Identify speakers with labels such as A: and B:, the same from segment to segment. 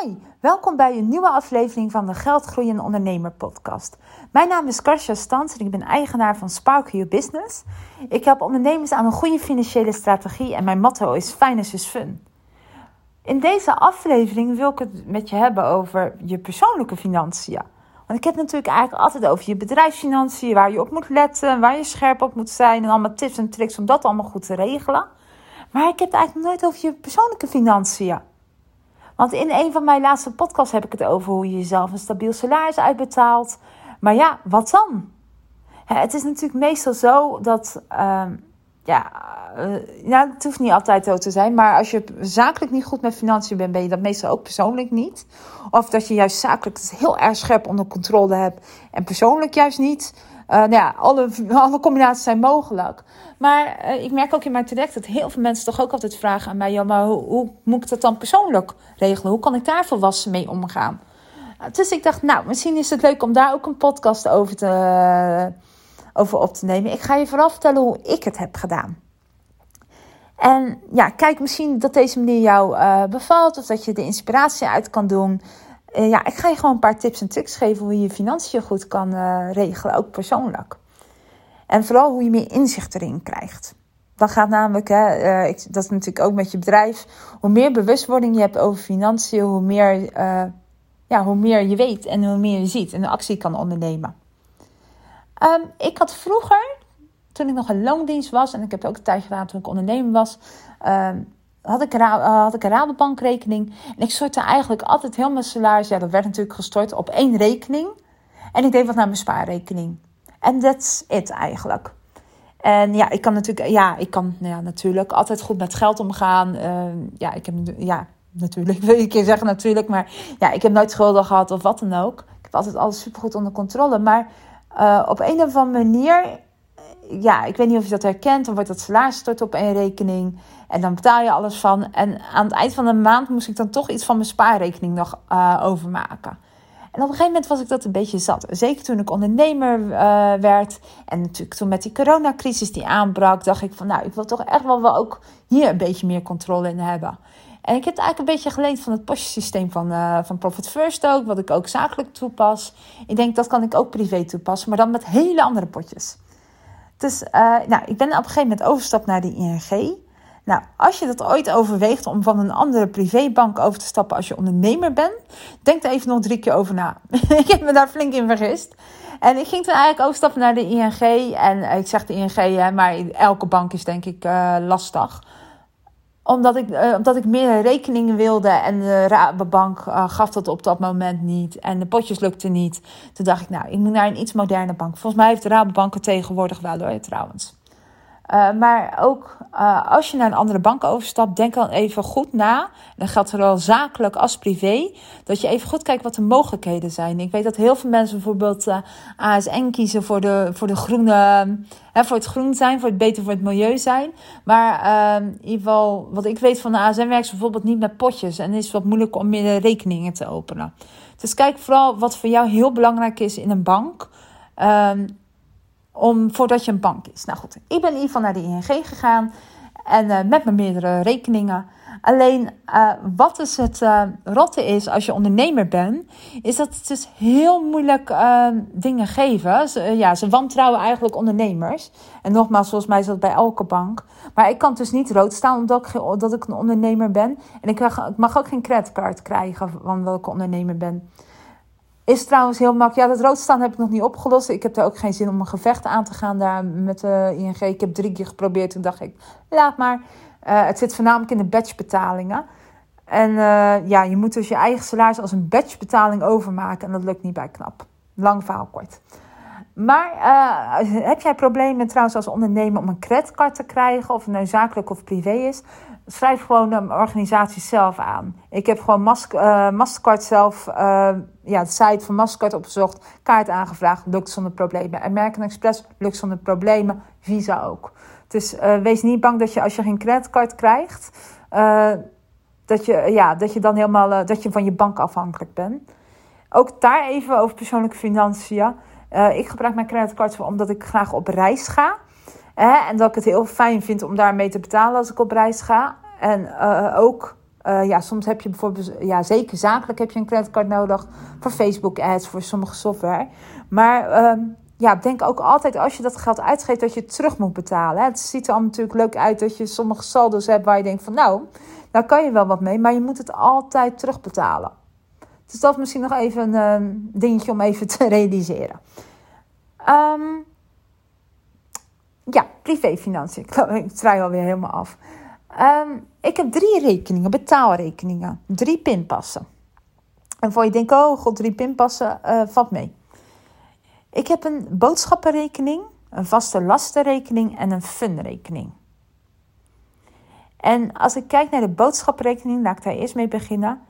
A: Hoi, welkom bij een nieuwe aflevering van de Geldgroeien Ondernemer podcast. Mijn naam is Karsja Stans en ik ben eigenaar van Spark Your Business. Ik help ondernemers aan een goede financiële strategie en mijn motto is Finance is Fun. In deze aflevering wil ik het met je hebben over je persoonlijke financiën. Want ik heb natuurlijk eigenlijk altijd over je bedrijfsfinanciën, waar je op moet letten, waar je scherp op moet zijn en allemaal tips en tricks om dat allemaal goed te regelen. Maar ik heb het eigenlijk nooit over je persoonlijke financiën. Want in een van mijn laatste podcasts heb ik het over hoe je jezelf een stabiel salaris uitbetaalt. Maar ja, wat dan? Het is natuurlijk meestal zo dat. Uh, ja, uh, het hoeft niet altijd zo te zijn. Maar als je zakelijk niet goed met financiën bent, ben je dat meestal ook persoonlijk niet. Of dat je juist zakelijk heel erg scherp onder controle hebt en persoonlijk juist niet. Uh, nou ja, alle, alle combinaties zijn mogelijk. Maar uh, ik merk ook in mijn traject dat heel veel mensen toch ook altijd vragen aan mij: ja, maar hoe, hoe moet ik dat dan persoonlijk regelen? Hoe kan ik daar volwassen mee omgaan? Dus ik dacht, nou, misschien is het leuk om daar ook een podcast over, te, over op te nemen. Ik ga je vooral vertellen hoe ik het heb gedaan. En ja, kijk misschien dat deze manier jou bevalt of dat je de inspiratie uit kan doen. Uh, ja, ik ga je gewoon een paar tips en tricks geven hoe je je financiën goed kan uh, regelen, ook persoonlijk. En vooral hoe je meer inzicht erin krijgt. Dan gaat namelijk, hè, ik, dat is natuurlijk ook met je bedrijf, hoe meer bewustwording je hebt over financiën, hoe meer, ja, hoe meer je weet en hoe meer je ziet en actie kan ondernemen. Um, ik had vroeger, toen ik nog een loondienst was, en ik heb ook een tijdje gedaan toen ik ondernemer was, um, had ik, een, had ik een Rabobankrekening. En ik stortte eigenlijk altijd heel mijn salaris. Ja, dat werd natuurlijk gestort op één rekening. En ik deed wat naar mijn spaarrekening. En that's it eigenlijk. En ja, ik kan natuurlijk, ja, ik kan nou ja, natuurlijk altijd goed met geld omgaan. Uh, ja, ik heb, ja, natuurlijk, wil ik keer zeggen natuurlijk. Maar ja, ik heb nooit schulden gehad of wat dan ook. Ik heb altijd alles supergoed onder controle. Maar uh, op een of andere manier ja, ik weet niet of je dat herkent. Dan wordt dat salaris gestort op één rekening. En dan betaal je alles van. En aan het eind van de maand moest ik dan toch iets van mijn spaarrekening nog uh, overmaken. En op een gegeven moment was ik dat een beetje zat. Zeker toen ik ondernemer uh, werd. En natuurlijk toen met die coronacrisis die aanbrak. Dacht ik van nou, ik wil toch echt wel, wel ook hier een beetje meer controle in hebben. En ik heb het eigenlijk een beetje geleend van het postsysteem van, uh, van Profit First ook. Wat ik ook zakelijk toepas. Ik denk dat kan ik ook privé toepassen. Maar dan met hele andere potjes. Dus uh, nou, ik ben op een gegeven moment overgestapt naar de ING. Nou, als je dat ooit overweegt om van een andere privébank over te stappen als je ondernemer bent, denk er even nog drie keer over na. ik heb me daar flink in vergist. En ik ging toen eigenlijk overstappen naar de ING. En ik zeg de ING, maar elke bank is denk ik uh, lastig omdat ik, uh, omdat ik meer rekeningen wilde en de Rabobank uh, gaf dat op dat moment niet. En de potjes lukten niet. Toen dacht ik, nou, ik moet naar een iets moderne bank. Volgens mij heeft de Rabobank het tegenwoordig wel hoor, trouwens. Uh, maar ook uh, als je naar een andere bank overstapt, denk dan even goed na. Dan geldt zowel zakelijk als privé. Dat je even goed kijkt wat de mogelijkheden zijn. Ik weet dat heel veel mensen bijvoorbeeld uh, ASN kiezen voor de, voor de groene. Voor het groen zijn, voor het beter voor het milieu zijn. Maar in ieder geval, wat ik weet van de ASN werkt ze bijvoorbeeld niet met potjes. En is wat moeilijk om meer rekeningen te openen. Dus kijk vooral wat voor jou heel belangrijk is in een bank. Um, om, voordat je een bank is. Nou goed, ik ben in ieder geval naar de ING gegaan. En uh, met mijn meerdere rekeningen. Alleen uh, wat dus het uh, rotte is als je ondernemer bent, is dat het dus heel moeilijk dingen geven. Ze, ja, ze wantrouwen eigenlijk ondernemers. En nogmaals, volgens mij is dat bij elke bank. Maar ik kan dus niet rood staan omdat ik, omdat ik een ondernemer ben. En ik, ik mag ook geen creditcard krijgen van welke ondernemer ben. Is trouwens heel makkelijk. Ja, dat roodstaan heb ik nog niet opgelost. Ik heb er ook geen zin om een gevecht aan te gaan daar met de ING. Ik heb drie keer geprobeerd. Toen dacht ik, laat maar. Uh, het zit voornamelijk in de batchbetalingen. En uh, ja, je moet dus je eigen salaris als een batchbetaling overmaken. En dat lukt niet bij KNAP. Lang verhaal kort. Maar uh, heb jij problemen trouwens als ondernemer om een creditcard te krijgen, of het nou zakelijk of privé is? Schrijf gewoon de organisatie zelf aan. Ik heb gewoon uh, Mastercard zelf, uh, ja, de site van Mastercard opgezocht, kaart aangevraagd, lukt zonder problemen. American Express lukt zonder problemen, Visa ook. Dus wees niet bang dat je als je geen creditcard krijgt, dat, je, ja, dat je dan helemaal dat je van je bank afhankelijk bent. Ook daar even over persoonlijke financiën. Uh, ik gebruik mijn creditcard omdat ik graag op reis ga. Hè, en dat ik het heel fijn vind om daarmee te betalen als ik op reis ga. En uh, ook Uh, ja, soms heb je bijvoorbeeld, ja, zeker zakelijk heb je een creditcard nodig voor Facebook ads, voor sommige software. Maar um, ja, denk ook altijd als je dat geld uitgeeft dat je het terug moet betalen. Het ziet er allemaal natuurlijk leuk uit dat je sommige saldo's hebt waar je denkt van nou, daar kan je wel wat mee, maar je moet het altijd terugbetalen. Dus dat is misschien nog even een uh, dingetje om even te realiseren. Um, ja, privéfinanciën. Ik, draai alweer helemaal af. Um, ik heb drie rekeningen, betaalrekeningen. Drie pinpassen. En voor je denkt, oh god, drie pinpassen, uh, valt mee. Ik heb een boodschappenrekening, een vaste lastenrekening en een funrekening. En als ik kijk naar de boodschappenrekening, laat ik daar eerst mee beginnen.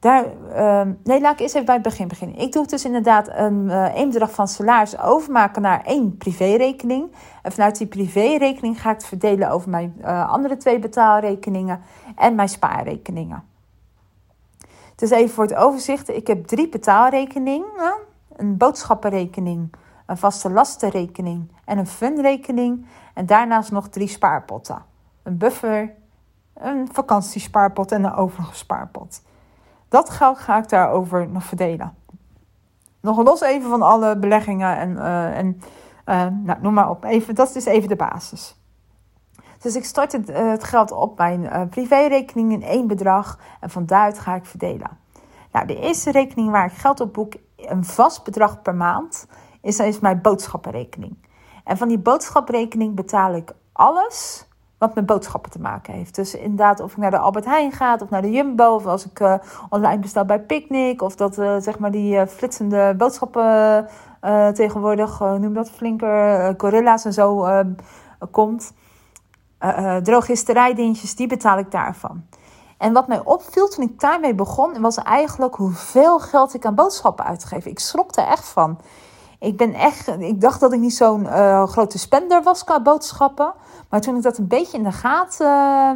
A: Daar, uh, nee, laat ik eerst even bij het begin beginnen. Ik doe dus inderdaad een uh, één bedrag van salaris overmaken naar één privérekening. En vanuit die privérekening ga ik het verdelen over mijn uh, andere twee betaalrekeningen en mijn spaarrekeningen. Dus even voor het overzicht. Ik heb drie betaalrekeningen. Een boodschappenrekening, een vaste lastenrekening en een funrekening. En daarnaast nog drie spaarpotten. Een buffer, een vakantiespaarpot en een overige spaarpot. Dat geld ga ik daarover nog verdelen. Nog los even van alle beleggingen en, uh, en uh, nou, noem maar op. Even, dat is even de basis. Dus ik stort het, uh, het geld op mijn privérekening in één bedrag en van daaruit ga ik verdelen. Nou, de eerste rekening waar ik geld op boek, een vast bedrag per maand, is, is mijn boodschappenrekening. En van die boodschappenrekening betaal ik alles wat met boodschappen te maken heeft. Dus inderdaad, of ik naar de Albert Heijn ga, of naar de Jumbo, of als ik uh, online bestel bij Picnic, of dat uh, zeg maar die uh, flitsende boodschappen tegenwoordig, noem dat flinker, gorilla's en zo komt. drogisterijdienstjes, die betaal ik daarvan. En wat mij opviel toen ik daarmee begon, was eigenlijk hoeveel geld ik aan boodschappen uitgeef. Ik schrok er echt van. Ik ben echt, ik dacht dat ik niet zo'n uh, grote spender was qua boodschappen. Maar toen ik dat een beetje in de gaten uh,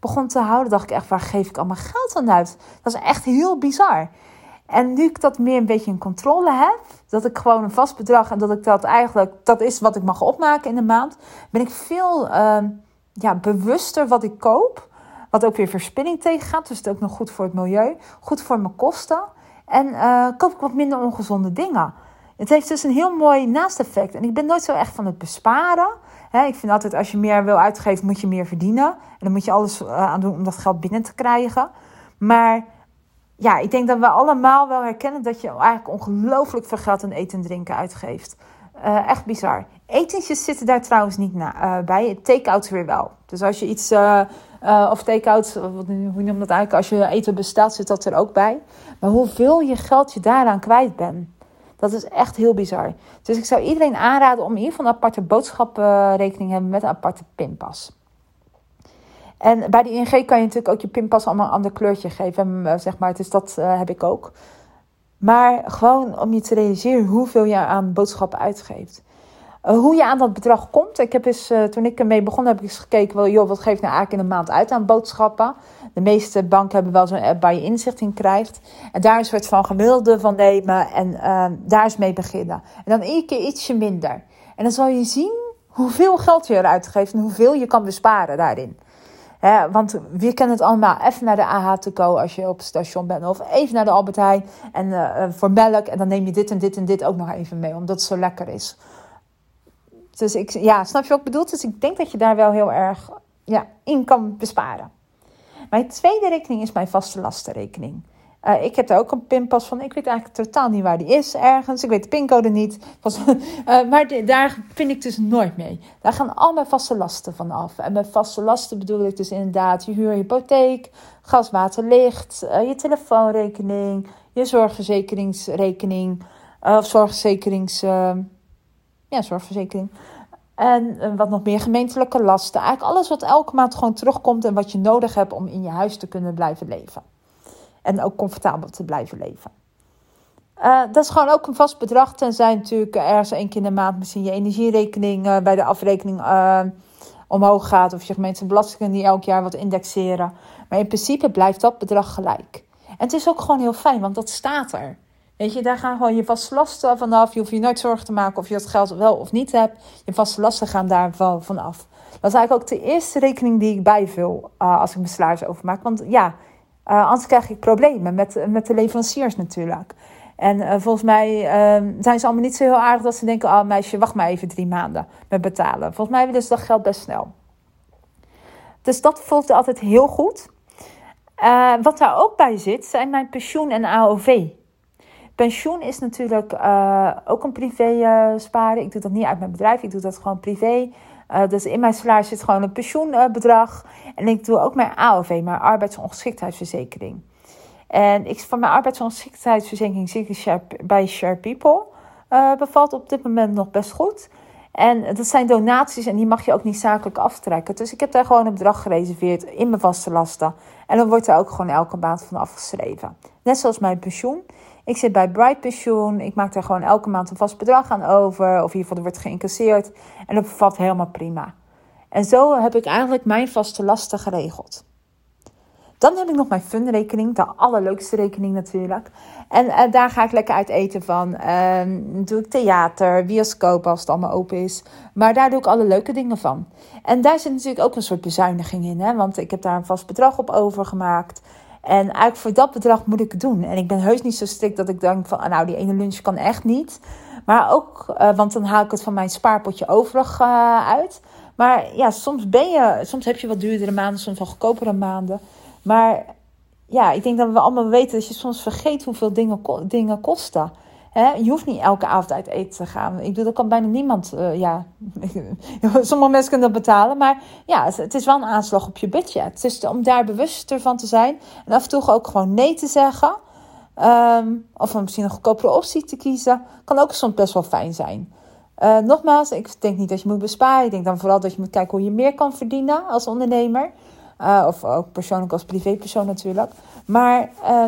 A: begon te houden, dacht ik echt, waar geef ik al mijn geld aan uit? Dat is echt heel bizar. En nu ik dat meer een beetje in controle heb, dat ik gewoon een vast bedrag en dat ik dat eigenlijk, dat is wat ik mag opmaken in de maand, ben ik veel uh, ja, bewuster wat ik koop. Wat ook weer verspilling tegengaat. Dus het is ook nog goed voor het milieu. Goed voor mijn kosten. En uh, koop ik wat minder ongezonde dingen. Het heeft dus een heel mooi naasteffect. En ik ben nooit zo echt van het besparen. ik vind altijd als je meer wil uitgeven, moet je meer verdienen. En dan moet je alles eh, aan doen om dat geld binnen te krijgen. Maar ja, ik denk dat we allemaal wel herkennen dat je eigenlijk ongelooflijk veel geld aan eten en drinken uitgeeft. Uh, echt bizar. Etentjes zitten daar trouwens niet na, uh, bij. Take-outs weer wel. Dus als je iets, uh, of take-outs, hoe noem dat eigenlijk? Als je eten bestelt, zit dat er ook bij. Maar hoeveel je geld je daaraan kwijt bent. Dat is echt heel bizar. Dus ik zou iedereen aanraden om in ieder geval een aparte boodschappenrekening te hebben met een aparte pinpas. En bij de ING kan je natuurlijk ook je pinpas allemaal een ander kleurtje geven. Eh, zeg maar, dus dat uh, heb ik ook. Maar gewoon om je te realiseren hoeveel je aan boodschappen uitgeeft. Uh, hoe je aan dat bedrag komt. Ik heb eens, uh, toen ik ermee begon, heb ik eens gekeken. Wel, joh, wat geeft nou eigenlijk in een maand uit aan boodschappen? De meeste banken hebben wel zo'n app waar je inzicht in krijgt. En daar een soort van gemiddelde van nemen en uh, daar eens mee beginnen. En dan iedere keer ietsje minder. En dan zal je zien hoeveel geld je eruit geeft en hoeveel je kan besparen daarin. Want we kennen het allemaal. Even naar de AH te go als je op het station bent. Of even naar de Albert Heijn en, uh, voor melk. En dan neem je dit en dit en dit ook nog even mee. Omdat het zo lekker is. Dus ik, ja, snap je wat ik bedoel? Dus ik denk dat je daar wel heel erg ja, in kan besparen. Mijn tweede rekening is mijn vaste lastenrekening. Uh, ik heb daar ook een pinpas van. Ik weet eigenlijk totaal niet waar die is ergens. Ik weet de pincode niet. uh, maar daar vind ik dus nooit mee. Daar gaan al mijn vaste lasten van af. En met vaste lasten bedoel ik dus inderdaad je huur, hypotheek, gas, water, licht, uh, je telefoonrekening, je zorgverzekeringsrekening, of zorgverzekerings, ja, zorgverzekering. En wat nog meer gemeentelijke lasten. Eigenlijk alles wat elke maand gewoon terugkomt en wat je nodig hebt om in je huis te kunnen blijven leven. En ook comfortabel te blijven leven. Uh, dat is gewoon ook een vast bedrag. Tenzij natuurlijk ergens één keer in de maand misschien je energierekening uh, bij de afrekening omhoog gaat. Of je gemeente belastingen die elk jaar wat indexeren. Maar in principe blijft dat bedrag gelijk. En het is ook gewoon heel fijn, want dat staat er. Weet je, daar gaan gewoon je vaste lasten vanaf. Je hoeft je nooit zorgen te maken of je dat geld wel of niet hebt. Je vaste lasten gaan daar vanaf. Dat is eigenlijk ook de eerste rekening die ik bijvul uh, als ik mijn salaris overmaak. Want ja, Uh, anders krijg ik problemen met, met de leveranciers natuurlijk. En uh, volgens mij uh, zijn ze allemaal niet zo heel aardig dat ze denken: oh meisje, wacht maar even drie maanden met betalen. Volgens mij willen ze dat geld best snel. Dus dat voelt altijd heel goed. Wat daar ook bij zit, zijn mijn pensioen en AOV. Pensioen is natuurlijk uh, ook een privé sparen. Ik doe dat niet uit mijn bedrijf, ik doe dat gewoon privé. dus in mijn salaris zit gewoon een pensioenbedrag. en ik doe ook mijn AOV, mijn arbeidsongeschiktheidsverzekering. En ik, van mijn arbeidsongeschiktheidsverzekering zit ik bij Share People. Uh, bevalt op dit moment nog best goed. En dat zijn donaties en die mag je ook niet zakelijk aftrekken. Dus ik heb daar gewoon een bedrag gereserveerd in mijn vaste lasten. En dan wordt er ook gewoon elke maand van afgeschreven. Net zoals mijn pensioen. Ik zit bij Bright Pensioen. Ik maak daar gewoon elke maand een vast bedrag aan over. Of in ieder geval, er wordt geïncasseerd. En dat bevalt helemaal prima. En zo heb ik eigenlijk mijn vaste lasten geregeld. Dan heb ik nog mijn funrekening, de allerleukste rekening natuurlijk. En uh, daar ga ik lekker uit eten van. Uh, doe ik theater, bioscoop als het allemaal open is. Maar daar doe ik alle leuke dingen van. En daar zit natuurlijk ook een soort bezuiniging in. Hè? Want ik heb daar een vast bedrag op overgemaakt. En eigenlijk voor dat bedrag moet ik het doen. En ik ben heus niet zo strikt dat ik denk van... Ah, nou, die ene lunch kan echt niet. Maar ook, uh, want dan haal ik het van mijn spaarpotje overig uh, uit. Maar ja, soms ben je... Soms heb je wat duurdere maanden, soms wel goedkopere maanden... Maar ja, ik denk dat we allemaal weten dat je soms vergeet hoeveel dingen, dingen kosten. je hoeft niet elke avond uit eten te gaan. Ik bedoel, dat kan bijna niemand. Uh, ja, sommige mensen kunnen dat betalen. Maar ja, het, is wel een aanslag op je budget. Dus om daar bewuster van te zijn. En af en toe ook gewoon nee te zeggen. Um, of misschien een goedkopere optie te kiezen. Kan ook soms best wel fijn zijn. Uh, nogmaals, ik denk niet dat je moet besparen. Ik denk dan vooral dat je moet kijken hoe je meer kan verdienen als ondernemer. Uh, of ook persoonlijk als privépersoon natuurlijk. Maar uh,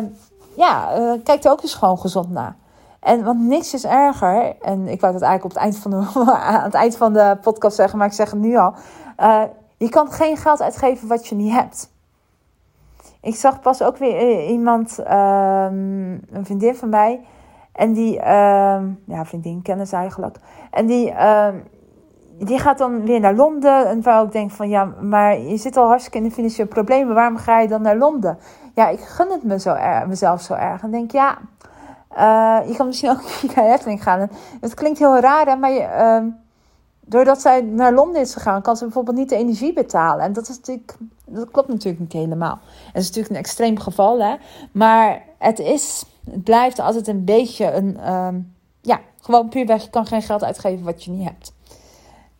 A: ja, uh, kijk er ook eens gewoon gezond naar. En want niks is erger. En ik wou dat eigenlijk op het eind van de, aan het eind van de podcast zeggen, maar ik zeg het nu al. je kan geen geld uitgeven wat je niet hebt. Ik zag pas ook weer iemand, ehm, een vriendin van mij. En die, ehm, ja, vriendin, kennis eigenlijk. En die, ehm, die gaat dan weer naar Londen. En waar ik denk van ja, maar je zit al hartstikke in de financiële problemen. Waarom ga je dan naar Londen? Ja, ik gun het me zo er, mezelf zo erg. En denk ja, uh, je kan misschien ook naar Efteling gaan. Het klinkt heel raar, hè, maar uh, doordat zij naar Londen is gegaan, kan ze bijvoorbeeld niet de energie betalen. En dat is natuurlijk, dat klopt natuurlijk niet helemaal. Het is natuurlijk een extreem geval, hè. Maar het is, het blijft altijd een beetje een, uh, ja, gewoon puurweg, je kan geen geld uitgeven wat je niet hebt.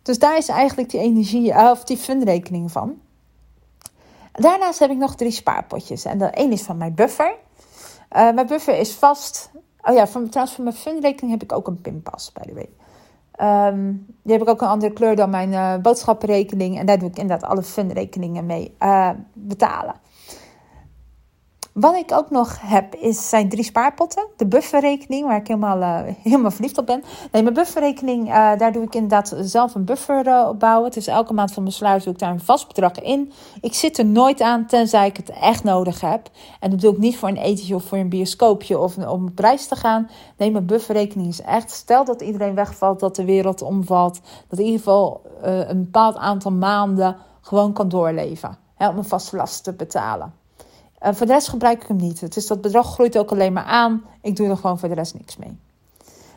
A: Dus daar is eigenlijk die energie, eh, of die fundrekening van. Daarnaast heb ik nog drie spaarpotjes. En één is van mijn buffer. Uh, mijn buffer is vast. Oh ja, van, trouwens, voor mijn fundrekening heb ik ook een pinpas, by the way. Um, die heb ik ook een andere kleur dan mijn uh, boodschappenrekening. En daar doe ik inderdaad alle fundrekeningen mee betalen. Wat ik ook nog heb, is, zijn drie spaarpotten. De bufferrekening, waar ik helemaal, uh, helemaal verliefd op ben. Nee, mijn bufferrekening, uh, daar doe ik inderdaad zelf een buffer uh, op bouwen. Dus elke maand van mijn sluis doe ik daar een vast bedrag in. Ik zit er nooit aan, tenzij ik het echt nodig heb. En dat doe ik niet voor een etentje of voor een bioscoopje of om op reis te gaan. Nee, mijn bufferrekening is echt, stel dat iedereen wegvalt, dat de wereld omvalt. Dat in ieder geval een bepaald aantal maanden gewoon kan doorleven. Om een vaste last te betalen. Uh, voor de rest gebruik ik hem niet. Dus dat bedrag groeit ook alleen maar aan. Ik doe er gewoon voor de rest niks mee.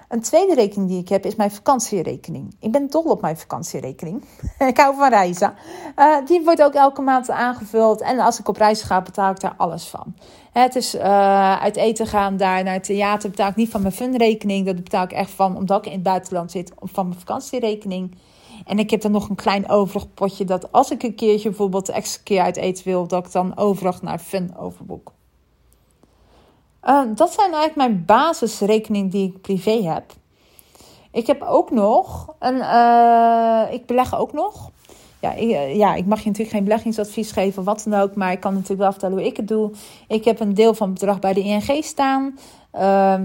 A: Een tweede rekening die ik heb is mijn vakantierekening. Ik ben dol op mijn vakantierekening. ik hou van reizen. Uh, die wordt ook elke maand aangevuld. En als ik op reis ga, betaal ik daar alles van. Het is uh, uit eten gaan, daar naar het theater betaal ik niet van mijn funrekening. Dat betaal ik echt van, omdat ik in het buitenland zit, van mijn vakantierekening. En ik heb dan nog een klein overig potje dat als ik een keertje bijvoorbeeld extra keer uit eten wil, dat ik dan overig naar Fun overboek. Uh, dat zijn eigenlijk mijn basisrekeningen die ik privé heb. Ik heb ook nog een. Uh, ik beleg ook nog. Ja ik, uh, ja, ik mag je natuurlijk geen beleggingsadvies geven, wat dan ook. Maar ik kan natuurlijk wel vertellen hoe ik het doe. Ik heb een deel van het bedrag bij de ING staan. Ehm,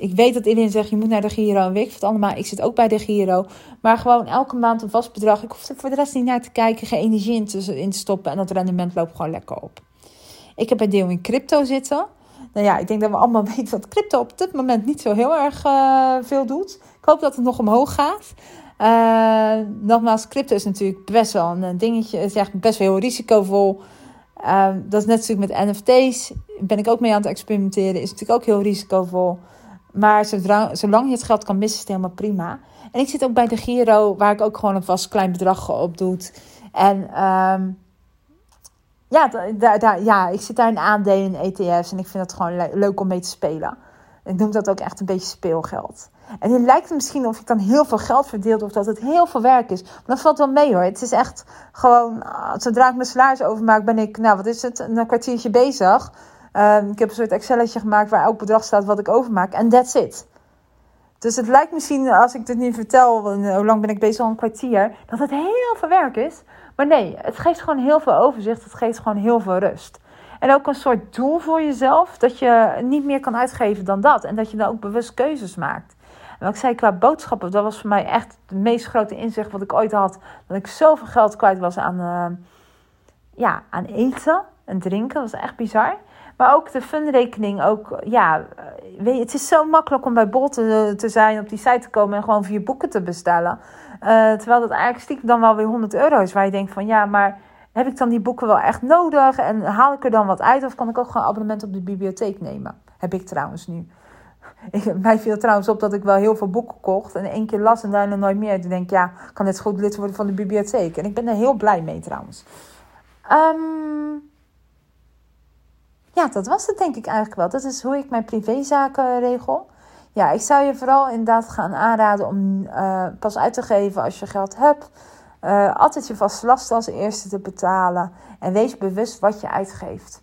A: ik weet dat iedereen zegt, je moet naar de Giro en weet ik het allemaal. Ik zit ook bij de Giro. Maar gewoon elke maand een vast bedrag. Ik hoef er voor de rest niet naar te kijken, geen energie in te, stoppen. En dat rendement loopt gewoon lekker op. Ik heb een deel in crypto zitten. Nou ja, ik denk dat we allemaal weten dat crypto op dit moment niet zo heel erg uh, veel doet. Ik hoop dat het nog omhoog gaat. Uh, nogmaals, crypto is natuurlijk best wel een dingetje. Het is echt best wel heel risicovol. Dat is net natuurlijk met NFT's. Ben ik ook mee aan het experimenteren. Is natuurlijk ook heel risicovol. Maar zolang je het geld kan missen, is het helemaal prima. En ik zit ook bij de Giro, waar ik ook gewoon een vast klein bedrag op doe. En um, ja, ja, ik zit daar in aandelen in ETF's. En ik vind het gewoon leuk om mee te spelen. Ik noem dat ook echt een beetje speelgeld. En het lijkt misschien of ik dan heel veel geld verdeel of dat het heel veel werk is. Maar dat valt wel mee hoor. Het is echt gewoon, ah, zodra ik mijn salaris overmaak, ben ik, nou wat is het, een kwartiertje bezig. Um, ik heb een soort Excelletje gemaakt waar elk bedrag staat wat ik overmaak. En that's it. Dus het lijkt misschien, als ik dit nu vertel, hoe lang ben ik bezig al een kwartier, dat het heel veel werk is. Maar nee, het geeft gewoon heel veel overzicht. Het geeft gewoon heel veel rust. En ook een soort doel voor jezelf. Dat je niet meer kan uitgeven dan dat. En dat je dan ook bewust keuzes maakt. En wat ik zei qua boodschappen, dat was voor mij echt het meest grote inzicht wat ik ooit had. Dat ik zoveel geld kwijt was aan, uh, ja, aan eten en drinken. Dat was echt bizar. Maar ook de fundrekening. Ook, ja, weet je, het is zo makkelijk om bij Bol te, te zijn, op die site te komen en gewoon vier boeken te bestellen. Uh, terwijl dat eigenlijk stiekem dan wel weer 100 euro is. Waar je denkt van ja, maar heb ik dan die boeken wel echt nodig? En haal ik er dan wat uit? Of kan ik ook gewoon abonnement op de bibliotheek nemen? Heb ik trouwens nu. Ik, mij viel trouwens op dat ik wel heel veel boeken kocht. En één keer las en daarna nooit meer. Toen denk ik, ja, kan zo goed lid worden van de bibliotheek. En ik ben er heel blij mee trouwens. Um, ja, dat was het denk ik eigenlijk wel. Dat is hoe ik mijn privézaken regel. Ja, ik zou je vooral inderdaad gaan aanraden om uh, pas uit te geven als je geld hebt. Uh, altijd je vaste lasten als eerste te betalen. En wees bewust wat je uitgeeft.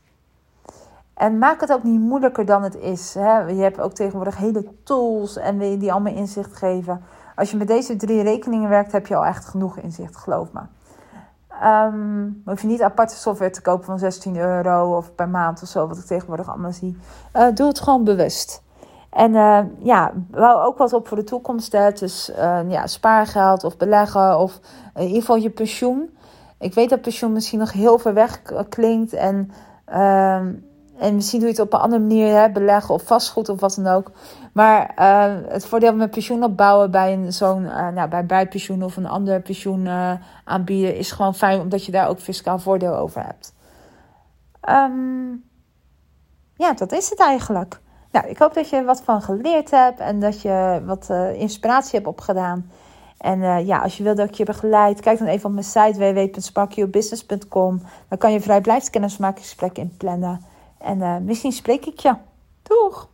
A: En maak het ook niet moeilijker dan het is. Hè? Je hebt ook tegenwoordig hele tools en die allemaal inzicht geven. Als je met deze drie rekeningen werkt, heb je al echt genoeg inzicht, geloof me. Um, hoef je niet aparte software te kopen van 16 euro of per maand of zo, wat ik tegenwoordig allemaal zie. Uh, doe het gewoon bewust. En uh, ja, bouw ook wat op voor de toekomst. Hè. Dus ja, spaargeld of beleggen of in ieder geval je pensioen. Ik weet dat pensioen misschien nog heel ver weg klinkt. En, ehm, en misschien doe je het op een andere manier, hè, beleggen of vastgoed of wat dan ook. Maar uh, het voordeel met pensioen opbouwen bij een zo'n, uh, nou, bij bijpensioen of een ander pensioen uh, aanbieden is gewoon fijn, omdat je daar ook fiscaal voordeel over hebt. Um, ja, dat is het eigenlijk. Nou, ik hoop dat je wat van geleerd hebt en dat je wat inspiratie hebt opgedaan. En ja, als je wilt dat ik je begeleid, kijk dan even op mijn site www.sparkyourbusiness.com. Dan kan je vrijblijvend kennismakingsgesprekken inplannen. En misschien spreek ik je. Doeg!